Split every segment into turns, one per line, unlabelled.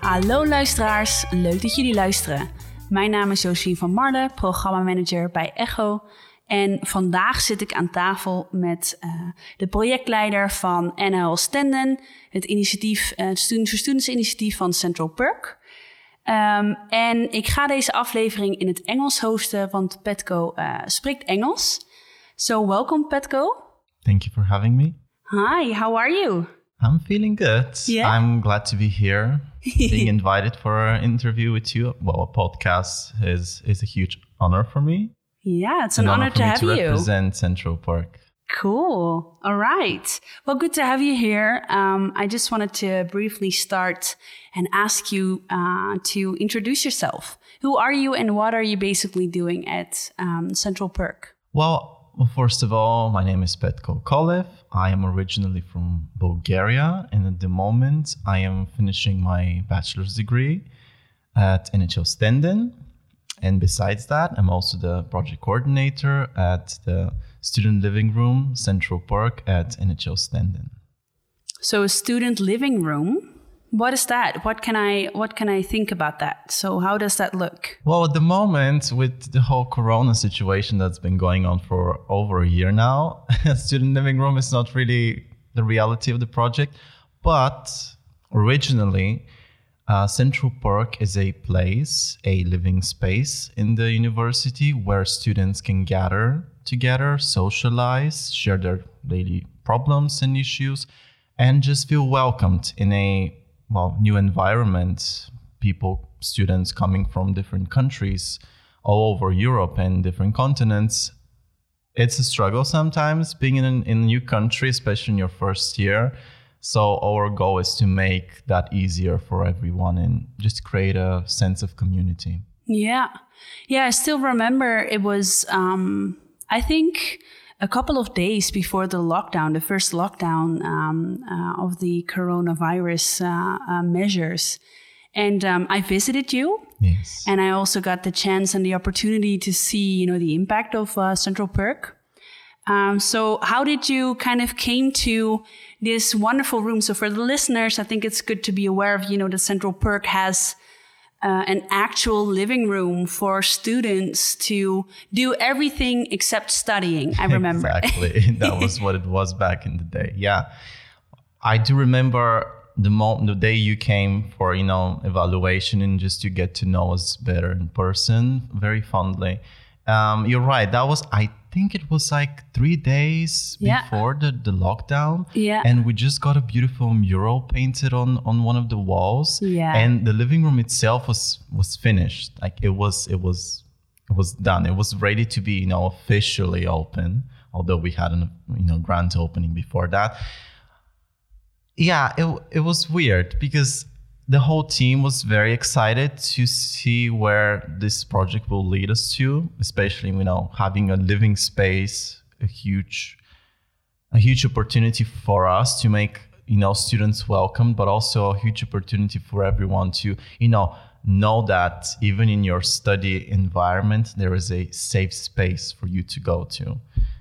Hallo luisteraars, leuk dat jullie luisteren. Mijn naam is Josien van Marle, programmamanager bij Echo. En vandaag zit ik aan tafel met uh, de projectleider van NL Stenden, het initiatief, Students for Students initiatief van Central Perk. Um, en ik ga deze aflevering in het Engels hosten, want Petco uh, spreekt Engels. So welcome Petco.
Thank you for having me.
Hi, how are you?
I'm feeling good.
Yeah?
I'm glad to be here, being invited for an interview with you. Well, a podcast is is a huge honor for me.
Yeah, it's an,
an
honor,
honor,
to have
to
you.
represent Central Park.
Cool. All right. Well, good to have you here. Um, I just wanted to briefly start and ask you uh, to introduce yourself. Who are you and what are you basically doing at um, Central Perk?
Well, first of all, my name is Petko Kolev. I am originally from Bulgaria, and at the moment, I am finishing my bachelor's degree at NHL Stenden. And besides that, I'm also the project coordinator at the student living room Central Perk at NHL Stenden.
So, a student living room. What is that? What can I what can I think about that? So, how does that look?
Well, at the moment, with the whole Corona situation that's been going on for over a year now, student living room is not really the reality of the project. But originally, uh, Central Perk is a place, a living space in the university where students can gather together, socialize, share their daily problems and issues, and just feel welcomed in a well new environment. People, students coming from different countries all over Europe and different continents. It's a struggle sometimes being in, in a new country, especially in your first year. So our goal is to make that easier for everyone and just create a sense of community.
Yeah. Yeah, I still remember it was um I think a couple of days before the lockdown, the first lockdown um, uh, of the coronavirus uh, uh, measures. And um, I visited you.
Yes.
And I also got the chance and the opportunity to see, you know, the impact of uh, Central Perk. Um, so how did you kind of came to this wonderful room? So for the listeners, I think it's good to be aware of, you know, that Central Perk has uh, an actual living room for students to do everything except studying. I remember.
exactly. that was what it was back in the day. Yeah. I do remember the moment the day you came for, you know, evaluation and just to get to know us better in person very fondly. Um, you're right. That was, I think it was like three days
Yeah.
before the, the lockdown.
Yeah.
And we just got a beautiful mural painted on, on one of the walls.
Yeah.
And the living room itself was, was finished. Like it was, it was, it was done. It was ready to be, you know, officially open. Although we had an, you know, grand opening before that. Yeah, it, it was weird because the whole team was very excited to see where this project will lead us to, especially you know having a living space, a huge, a huge opportunity for us to make you know students welcome, but also a huge opportunity for everyone to you know know that even in your study environment there is a safe space for you to go to.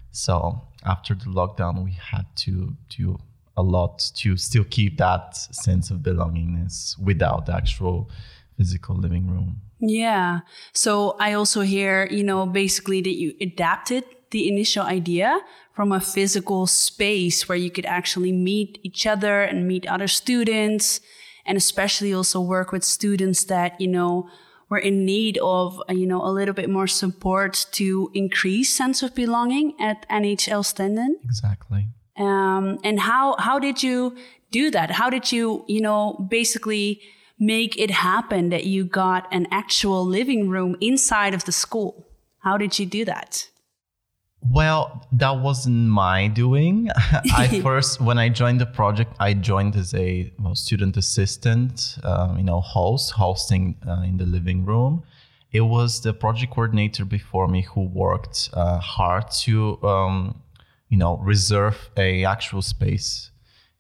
So after the lockdown, we had to do a lot to still keep that sense of belongingness without the actual physical living room.
Yeah. So I also hear, you know, basically that you adapted the initial idea from a physical space where you could actually meet each other and meet other students and especially also work with students that, you know, were in need of, you know, a little bit more support to increase sense of belonging at NHL Stenden.
Exactly.
Um, and how how did you do that? How did you you know basically make it happen that you got an actual living room inside of the school? How did you do that?
Well, that wasn't my doing. I first, when I joined the project, I joined as a well, student assistant, um, you know, host, hosting uh, in the living room. It was the project coordinator before me who worked uh, hard to, um, you know, reserve a actual space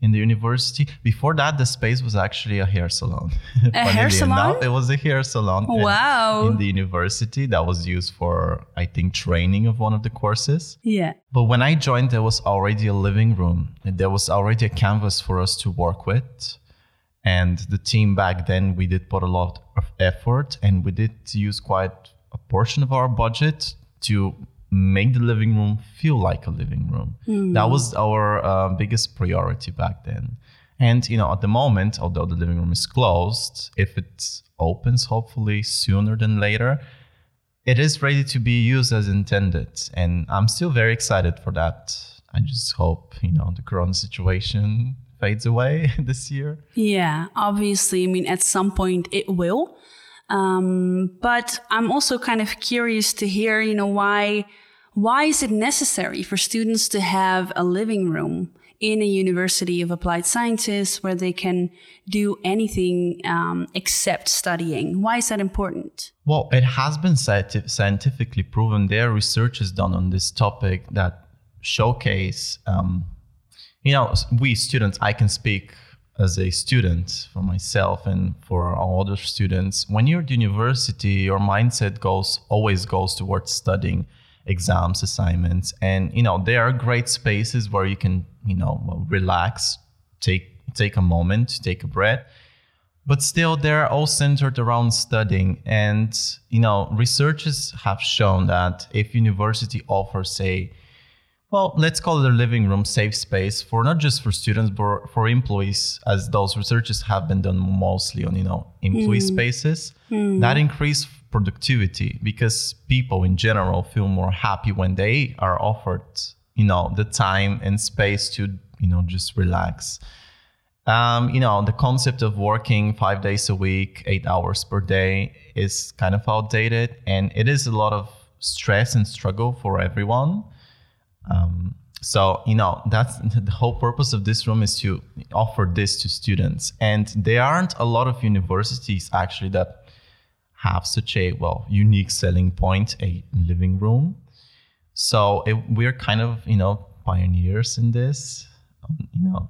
in the university. Before that, the space was actually a hair salon.
A hair salon?
Enough, it was a hair salon. in-
Wow.
In the university that was used for, I think, training of one of the courses.
Yeah.
But when I joined, there was already a living room. And there was already a canvas for us to work with. And the team back then, we did put a lot of effort and we did use quite a portion of our budget to make the living room feel like a living room. That was our uh, biggest priority back then. And, you know, at the moment, although the living room is closed, if it opens hopefully sooner than later, it is ready to be used as intended and i'm still very excited for that i just hope you know the corona situation fades away this year
Yeah, obviously. I mean, at some point it will. Um, but I'm also kind of curious to hear, you know, why why is it necessary for students to have a living room in a university of applied sciences where they can do anything um, except studying? Why is that important?
well it has been scientifically proven there are researches done on this topic that showcase um, you know we students i can speak as a student for myself and for all other students when you're at university your mindset goes always goes towards studying exams assignments and you know there are great spaces where you can you know relax take take a moment take a breath but still they're all centered around studying. And you know researchers have shown that if university offers a well let's call it a living room safe space for not just for students but for employees as those researchers have been done mostly on you know employee hmm. spaces hmm. that increase productivity because people in general feel more happy when they are offered you know the time and space to you know just relax um, you know, the concept of working five days a week, eight hours per day is kind of outdated, and it is a lot of stress and struggle for everyone. Um, so, you know, that's the whole purpose of this room is to offer this to students. And there aren't a lot of universities actually that have such a, well, unique selling point, a living room. So it, we're kind of, you know, pioneers in this, um, you know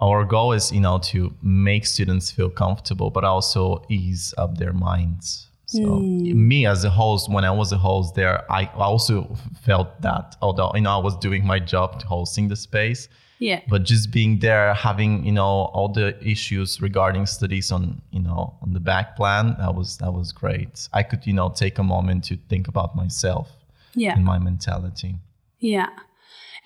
our goal is you know to make students feel comfortable but also ease up their minds. So me as a host when i was a host there i also felt that although you know i was doing my job hosting the space
Yeah.
but just being there having you know all the issues regarding studies on you know on the back plan that was that was great i could you know take a moment to think about myself
Yeah.
and my mentality
Yeah.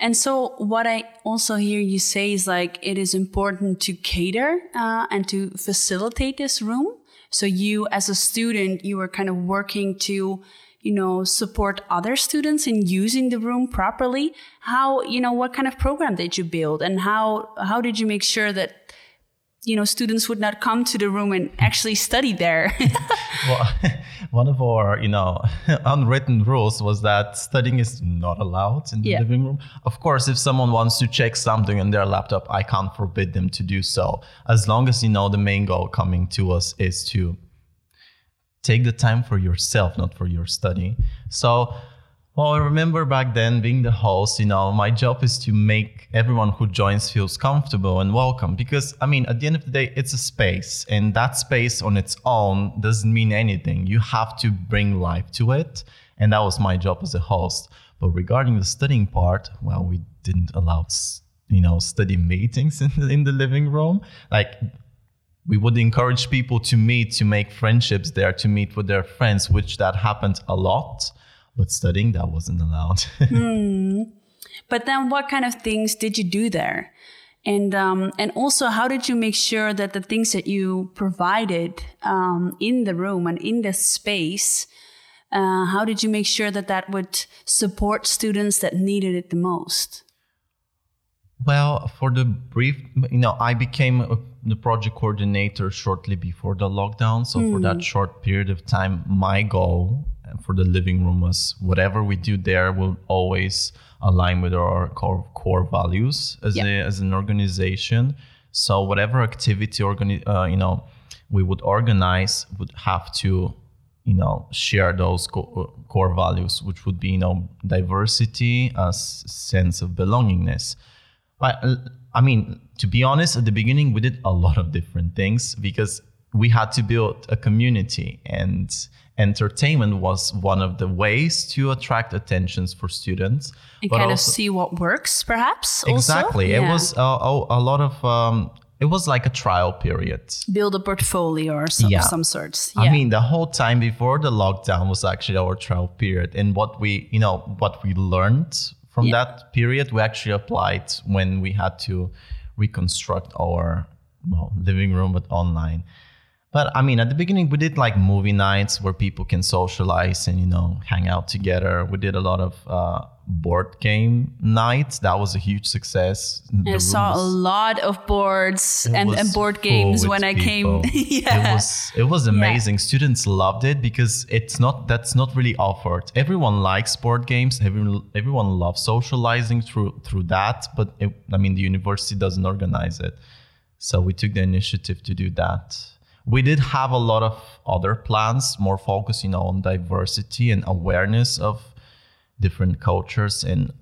And so, what I also hear you say is like it is important to cater uh, and to facilitate this room. So, you as a student, you were kind of working to, you know, support other students in using the room properly. How, you know, what kind of program did you build, and how how did you make sure that, you know, students would not come to the room and actually study there?
well, one of our, you know, unwritten rules was that studying is not allowed in the
Yeah.
living room. Of course, if someone wants to check something on their laptop, I can't forbid them to do so. As long as you know the main goal coming to us is to take the time for yourself, not for your study. So, well, I remember back then being the host, you know, my job is to make everyone who joins feels comfortable and welcome because I mean, at the end of the day, it's a space and that space on its own doesn't mean anything. You have to bring life to it. And that was my job as a host. But regarding the studying part, well, we didn't allow, you know, study meetings in the, in the living room. Like we would encourage people to meet to make friendships there to meet with their friends which that happened a lot but studying that wasn't allowed
But then, what kind of things did you do there? And um, and also, how did you make sure that the things that you provided um, in the room and in the space, uh, how did you make sure that that would support students that needed it the most?
Well for the brief you know i became a, the project coordinator shortly before the lockdown. So for that short period of time my goal for the living room was whatever we do there will always align with our core, core values as,
Yeah.
a, as an organization. So whatever activity organi- uh, you know we would organize would have to you know share those co- core values which would be you know diversity a s- sense of belongingness but uh, i mean to be honest, at the beginning, we did a lot of different things because we had to build a community and entertainment was one of the ways to attract attentions for students
and kind also, of see what works perhaps
exactly
also?
it yeah. was a, a, lot of um, it was like a trial period
build a portfolio or some, yeah. some sorts
yeah. i mean the whole time before the lockdown was actually our trial period and what we you know what we learned from yeah. that period we actually applied when we had to reconstruct our well, living room but online but I mean, at the beginning, we did like movie nights where people can socialize and, you know, hang out together. We did a lot of uh, board game nights. That was a huge success.
I saw a lot of boards and, and, board games when I people. came.
yeah. It was, it was amazing. Yeah. Students loved it because it's not, that's not really offered. Everyone likes board games. Everyone, everyone loves socializing through, through that. But it, I mean, the university doesn't organize it. So we took the initiative to do that we did have a lot of other plans more focusing on diversity and awareness of different cultures and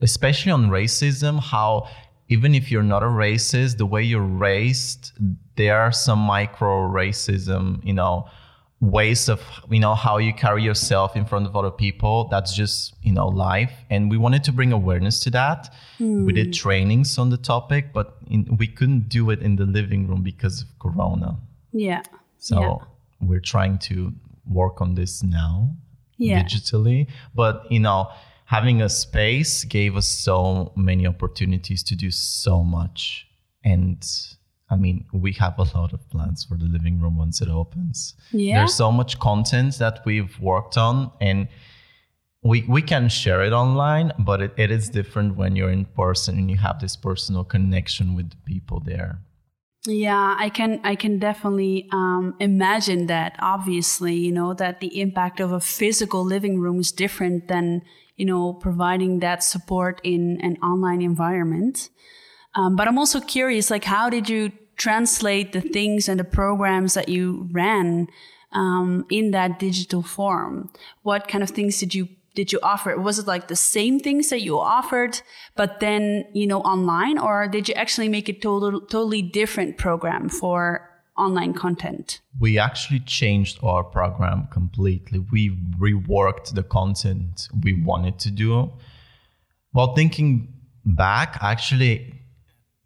especially on racism how even if you're not a racist the way you're raised there are some micro racism you know ways of you know how you carry yourself in front of other people that's just you know life and we wanted to bring awareness to that mm. we did hmm. trainings on the topic but in, we couldn't do it in the living room because of corona
yeah.
So
yeah.
we're trying to work on this now yeah. digitally. But, you know, having a space gave us so many opportunities to do so much. And I mean, we have a lot of plans for the living room once it opens.
Yeah.
There's so much content that we've worked on and we, we can share it online, but it, it is different when you're in person and you have this personal connection with the people there.
Yeah, I can I can definitely um, imagine that. Obviously, you know that the impact of a physical living room is different than you know providing that support in an online environment. Um, but I'm also curious, like, how did you translate the things and the programs that you ran um, in that digital form? What kind of things did you did you offer? Was it like the same things that you offered, but then, you know, online, or did you actually make a total, totally different program for online content?
We actually changed our program completely. We reworked the content we wanted to do. While thinking back, actually,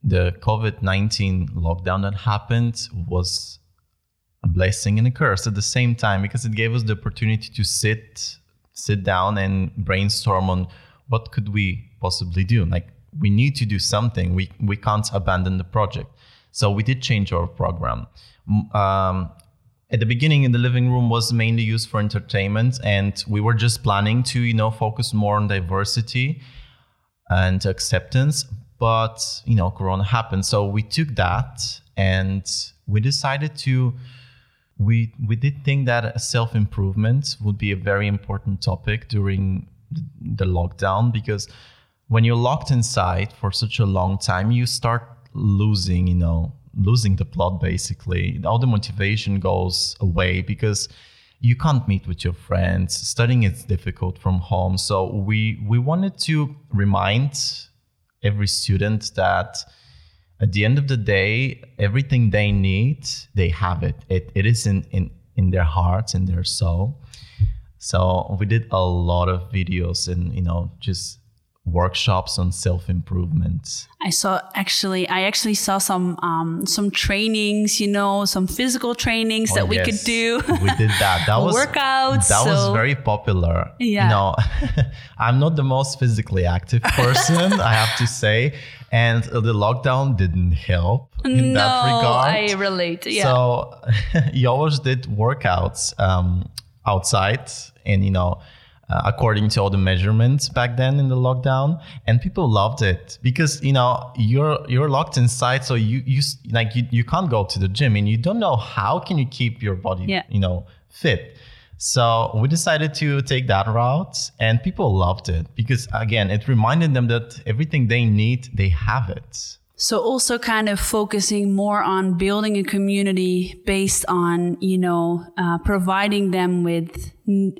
the COVID 19 lockdown that happened was a blessing and a curse at the same time because it gave us the opportunity to sit sit down and brainstorm on what could we possibly do. Like we need to do something. We we can't abandon the project. So we did change our program. Um, at the beginning in the living room was mainly used for entertainment and we were just planning to you know focus more on diversity and acceptance but you know corona happened. So we took that and we decided to we we did think that self improvement would be a very important topic during the lockdown because when you're locked inside for such a long time, you start losing, you know, losing the plot basically. All the motivation goes away because you can't meet with your friends. Studying is difficult from home. So we we wanted to remind every student that at the end of the day, everything they need, they have it. It, it is in, in, in their hearts, in their soul. So we did a lot of videos and, you know, just workshops on self-improvement?
I saw actually i actually saw some um some trainings you know some physical trainings oh, that we yes. could do.
We did that. That was
workouts
that so. was very popular.
Yeah.
You know i'm not the most physically active person i have to say and the lockdown didn't help in
no,
that regard.
i relate yeah.
So you always did workouts um outside and you know uh, according to all the measurements back then in the lockdown and people loved it because you know you're you're locked inside so you you like you, you can't go to the gym and you don't know how can you keep your body
yeah.
you know fit so we decided to take that route and people loved it because again it reminded them that everything they need they have it
So also kind of focusing more on building a community based on, you know, uh, providing them with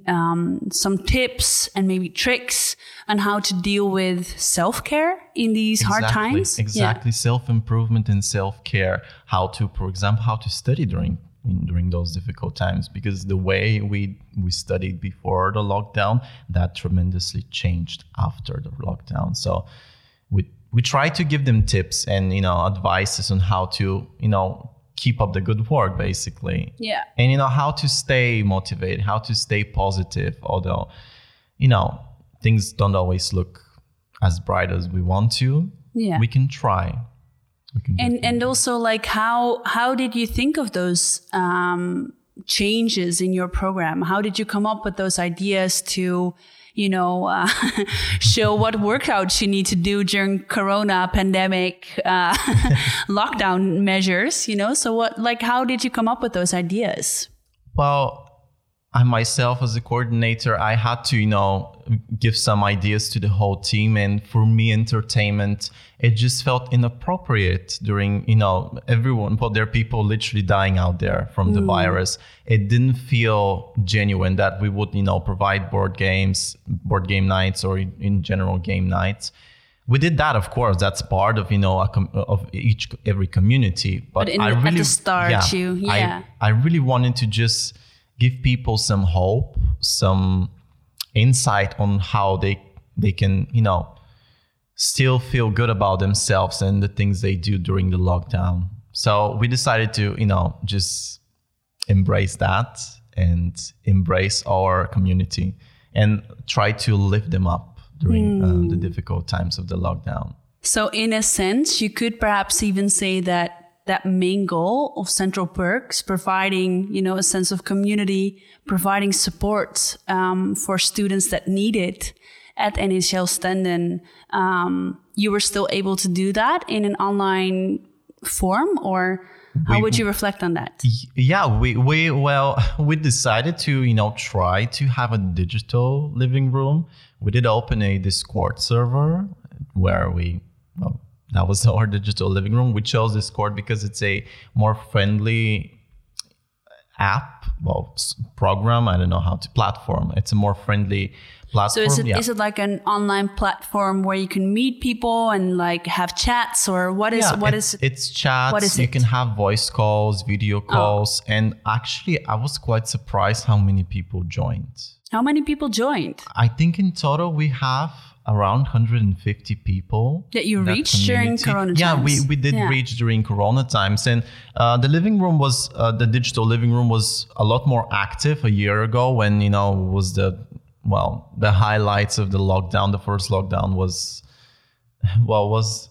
um, some tips and maybe tricks on how to deal with self-care in these
exactly,
hard times.
Exactly. Yeah. Self-improvement and self-care. How to, for example, how to study during during those difficult times because the way we we studied before the lockdown that tremendously changed after the lockdown so we try to give them tips and you know advices on how to you know keep up the good work basically.
Yeah.
And you know how to stay motivated how to stay positive although you know things don't always look as bright as we want to.
Yeah.
We can try. We
can and and also like how how did you think of those um changes in your program? How did you come up with those ideas to you know, uh, show what workouts you need to do during Corona pandemic uh, lockdown measures. You know, so what, like, how did you come up with those ideas?
Well, I myself, as a coordinator, I had to, you know, give some ideas to the whole team. And for me, entertainment, it just felt inappropriate during, you know, everyone, but there are people literally dying out there from the mm. virus. It didn't feel genuine that we would, you know, provide board games, board game nights, or in general game nights we did that of course that's part of you know com- of each every community
but, but I really at the start yeah, you yeah
I, I really wanted to just give people some hope, some insight on how they they can, you know, still feel good about themselves and the things they do during the lockdown. So we decided to, you know, just embrace that and embrace our community and try to lift them up during mm. the hmm. difficult times of the lockdown.
So, in a sense, you could perhaps even say that that main goal of Central Perks, providing you know a sense of community, providing support um, for students that need it at NHL Stenden, um, you were still able to do that in an online form, or how we, would you reflect on that?
Yeah, we we well we decided to you know try to have a digital living room. We did open a Discord server where we well, that was our digital living room. We chose Discord because it's a more friendly app, well, program. I don't know how to platform. It's a more friendly platform.
So is it
yeah.
is it like an online platform where you can meet people and like have chats, or what is
yeah,
what
it's,
is
it's chats. What is you it? can have voice calls, video oh. calls, oh. and actually, I was quite surprised how many people joined.
How many people joined?
I think in total we have around 150 people
that you that reached during corona
yeah
times.
we, we did yeah. reach during corona times and uh, the living room was uh, the digital living room was a lot more active a year ago when you know was the well the highlights of the lockdown the first lockdown was well was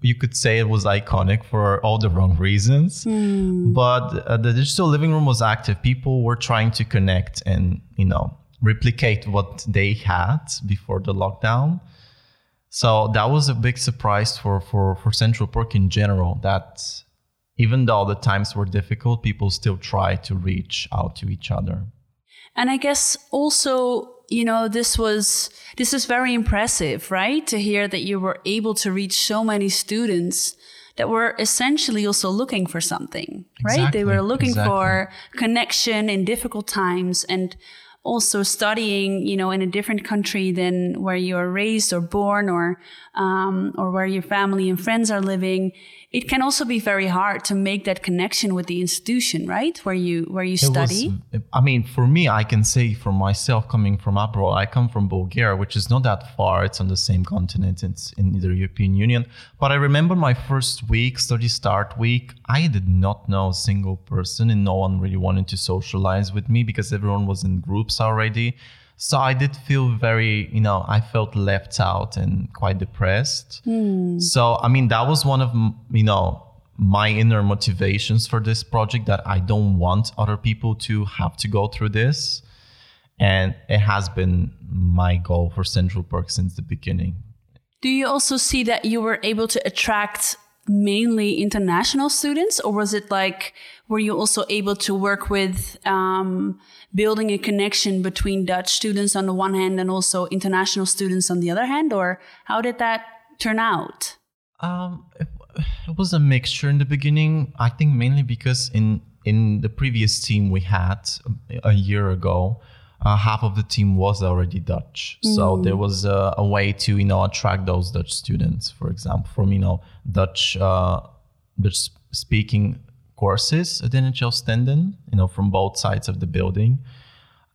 you could say it was iconic for all the wrong reasons mm. but uh, the digital living room was active people were trying to connect and you know replicate what they had before the lockdown. So that was a big surprise for, for, for Central Perk in general that even though the times were difficult, people still try to reach out to each other.
And I guess also, you know, this was this is very impressive, right? To hear that you were able to reach so many students that were essentially also looking for something, right?
Exactly,
they were looking
exactly.
for connection in difficult times and also studying, you know, in a different country than where you're raised or born or, um, or where your family and friends are living, it can also be very hard to make that connection with the institution, right? Where you where you study.
Was, I mean, for me, I can say for myself, coming from abroad, I come from Bulgaria, which is not that far. It's on the same continent. It's in the European Union. But I remember my first week, study start week. I did not know a single person, and no one really wanted to socialize with me because everyone was in groups already. So I did feel very, you know, I felt left out and quite depressed. Mm. So, I mean, that was one of, you know, my inner motivations for this project that I don't want other people to have to go through this. And it has been my goal for Central Perk since the beginning.
Do you also see that you were able to attract mainly international students, or was it like, were you also able to work with um, building a connection between Dutch students on the one hand and also international students on the other hand? Or how did that turn out?
Um, it, it was a mixture in the beginning. I think mainly because in in the previous team we had a year ago, uh, half of the team was already Dutch. Mm. So there was a, a, way to you know attract those Dutch students, for example, from you know Dutch uh, Dutch speaking courses at NHL Stenden, you know, from both sides of the building.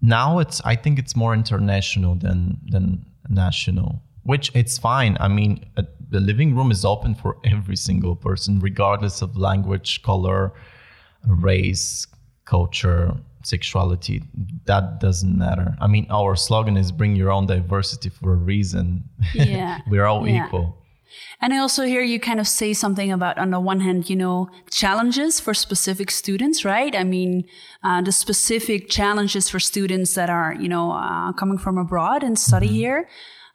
Now it's I think it's more international than than national, which it's fine. I mean, the living room is open for every single person, regardless of language, color, race, culture, sexuality. That doesn't matter. I mean, our slogan is bring your own diversity for a reason.
Yeah.
We're all
yeah.
equal.
And I also hear you kind of say something about, on the one hand, you know, challenges for specific students, right? I mean, uh, the specific challenges for students that are, you know, uh, coming from abroad and study mm-hmm. here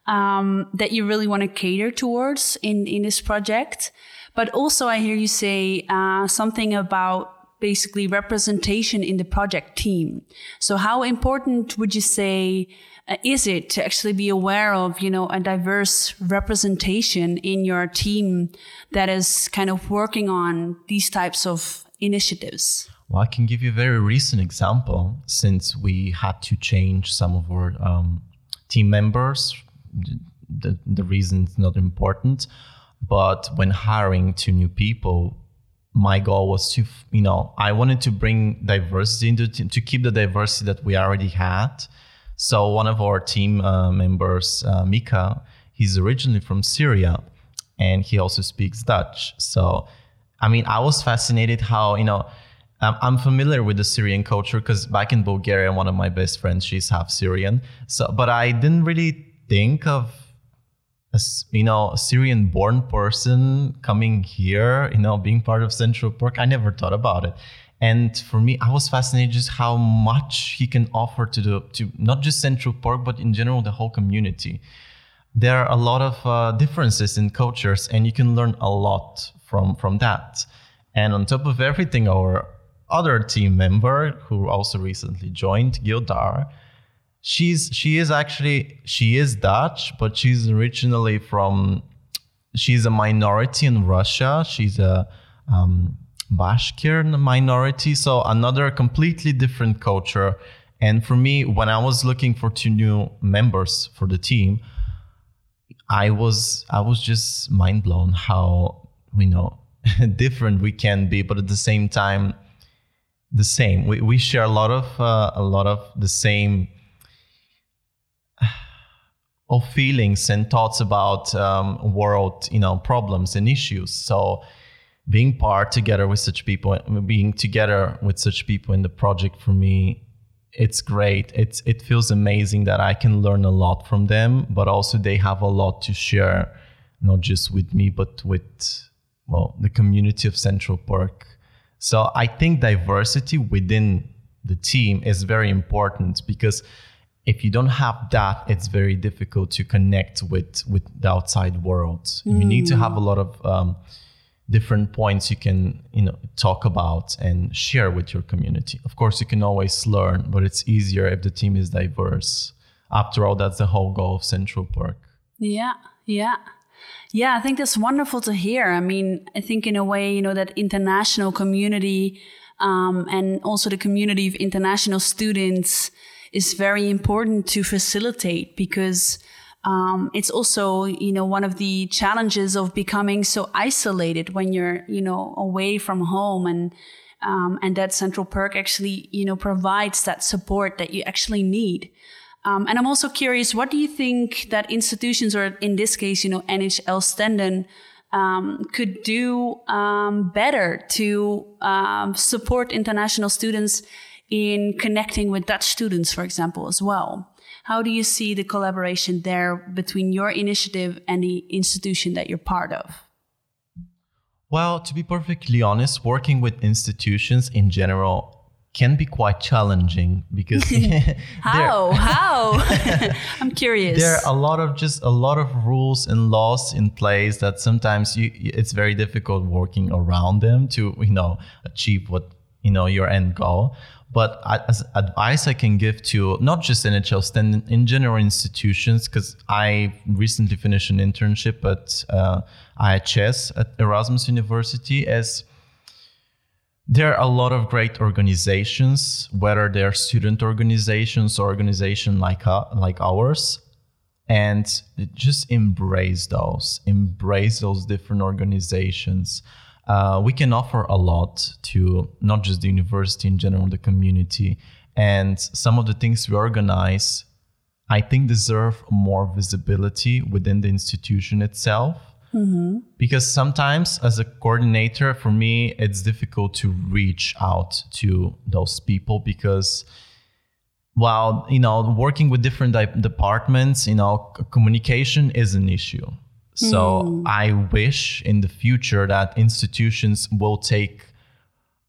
um, that you really want to cater towards in, in this project. But also, I hear you say uh, something about basically representation in the project team. So how important would you say uh, is it to actually be aware of, you know, a diverse representation in your team that is kind of working on these types of initiatives?
Well, I can give you a very recent example since we had to change some of our um, team members. The, the reason is not important, but when hiring two new people, my goal was to you know i wanted to bring diversity into to keep the diversity that we already had. So one of our team uh, members uh, mika he's originally from syria and he also speaks dutch. So i mean i was fascinated how you know i'm familiar with the syrian culture because back in bulgaria one of my best friends she's half syrian. So but i didn't really think of a, you know, a Syrian born person coming here, you know, being part of Central Perk. I never thought about it. And for me, I was fascinated just how much he can offer to the to not just Central Perk, but in general the whole community. There are a lot of uh, differences in cultures, and you can learn a lot from from that. And on top of everything, our other team member who also recently joined, Gildar, she's she is actually she is Dutch, but she's originally from she's a minority in Russia. She's a um, Bashkir minority, so another completely different culture. And for me, when I was looking for two new members for the team, I was I was just mind blown how we know different we can be, but at the same time, the same. We we share a lot of uh, a lot of the same of feelings and thoughts about um, world, you know, problems and issues. So being part together with such people, being together with such people in the project for me, it's great. It's it feels amazing that I can learn a lot from them, but also they have a lot to share, not just with me, but with well the community of Central Perk. So I think diversity within the team is very important because if you don't have that, it's very difficult to connect with with the outside world. Mm. You need to have a lot of um, different points you can you know talk about and share with your community. Of course, you can always learn, but it's easier if the team is diverse. After all, that's the whole goal of Central Perk.
Yeah, yeah. Yeah, I think that's wonderful to hear. I mean, I think in a way, you know, that international community um, and also the community of international students is very important to facilitate because um, it's also you know one of the challenges of becoming so isolated when you're you know away from home and um, and that central perk actually you know provides that support that you actually need. Um, and i'm also curious what do you think that institutions or in this case you know nhl stenden um, could do um, better to um, support international students in connecting with Dutch students, for example, as well. How do you see the collaboration there between your initiative and the institution that you're part of?
Well, to be perfectly honest, working with institutions in general can be quite challenging because
how how i'm curious
there are a lot of just a lot of rules and laws in place that sometimes you it's very difficult working around them to you know achieve what you know your end goal But as advice I can give to not just NHL Stenden general institutions, because I recently finished an internship at uh, IHS at Erasmus University as there are a lot of great organizations, whether they're student organizations or organizations like uh, like ours, and just embrace those, embrace those different organizations. Uh, we can offer a lot to not just the university in general, the community, and some of the things we organize, I think, deserve more visibility within the institution itself Mm-hmm. Because sometimes, as a coordinator, for me, it's difficult to reach out to those people because while you know working with different di- departments you know communication is an issue so mm. i wish in the future that institutions will take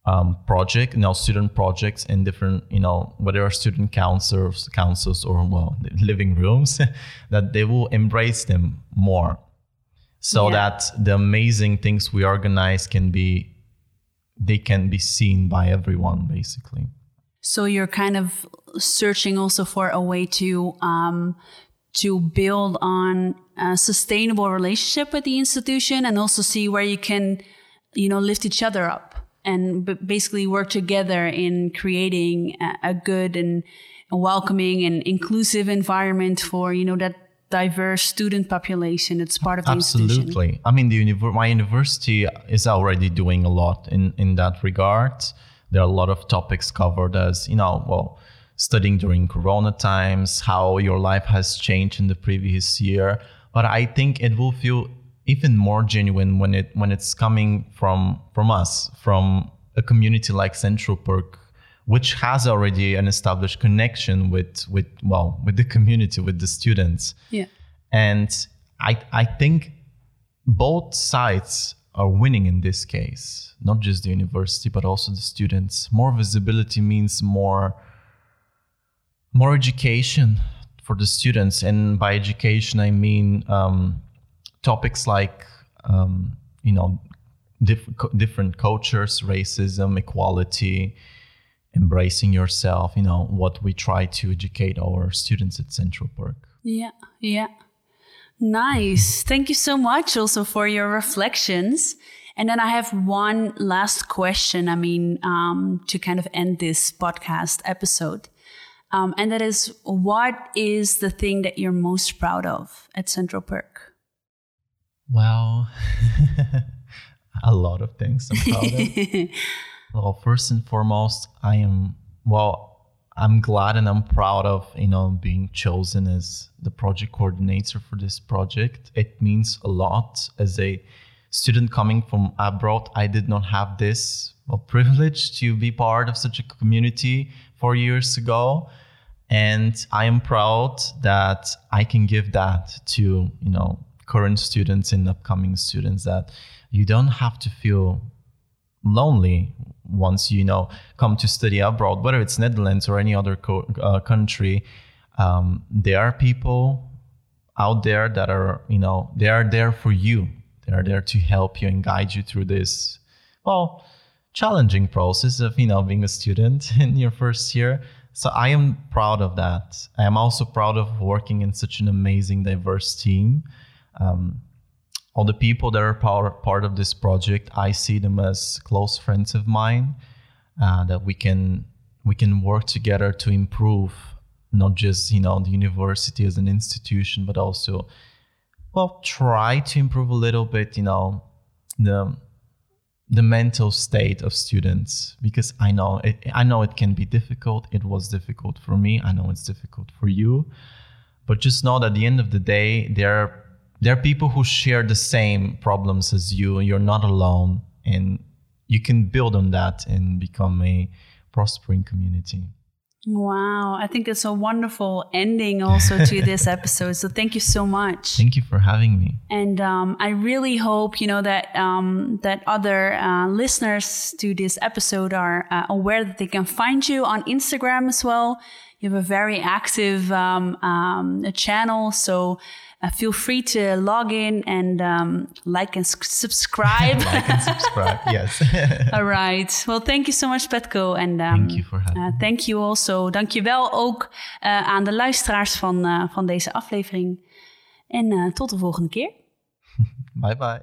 um, project you know student projects in different you know whatever student councils councils or well living rooms that they will embrace them more so yeah. that the amazing things we organize can be they can be seen by everyone basically
so you're kind of searching also for a way to um, to build on a sustainable relationship with the institution and also see where you can you know lift each other up and b- basically work together in creating a, a good and welcoming and inclusive environment for you know that diverse student population. It's part of the
Absolutely. I mean, the my university is already doing a lot in, in that regard. There are a lot of topics covered as, you know, well, studying during Corona times, how your life has changed in the previous year. But I think it will feel even more genuine when it when it's coming from from us, from a community like Central Perk which has already an established connection with with well with the community with the students.
Yeah.
And i i think both sides are winning in this case not just the university but also the students. More visibility means more more education for the students. And by education i mean um, topics like um, you know diff- different cultures racism equality embracing yourself you know what we try to educate our students at central Perk.
yeah yeah. Nice. Thank you so much also for your reflections. And then i have one last question i mean um, to kind of end this podcast episode um, and that is what is the thing that you're most proud of at central perk
well a lot of things i'm proud of Well, first and foremost, I am well. I'm glad and I'm proud of you know being chosen as the project coordinator for this project. It means a lot as a student coming from abroad. I did not have this well, privilege to be part of such a community four years ago, and I am proud that I can give that to you know current students and upcoming students that you don't have to feel lonely once you know come to study abroad, whether it's Netherlands or any other co- uh, country. Um, there are people out there that are you know they are there for you. They are there to help you and guide you through this well challenging process of you know being a student in your first year. So I am proud of that. I am also proud of working in such an amazing, diverse team. Um, all the people that are part, part of this project, I see them as close friends of mine. Uh, that we can we can work together to improve not just you know the university as an institution, but also well try to improve a little bit you know the the mental state of students because I know it I know it can be difficult. It was difficult for me. I know it's difficult for you. But just know that at the end of the day, there are there are people who share the same problems as you you're not alone and you can build on that and become a prospering community
wow i think it's a wonderful ending also to this episode so thank you so much.
Thank you for having me.
And um, i really hope you know that um, that other uh, listeners to this episode are uh, aware that they can find you on instagram as well. You have a very active um, um channel so uh, feel free to log in and um, like and subscribe.
like and subscribe, yes.
All right. Well, thank you so much, Petco. And um,
thank you for having
uh, Thank you also. Dankjewel ook uh, aan de luisteraars van, van deze aflevering. En tot de volgende keer.
bye bye.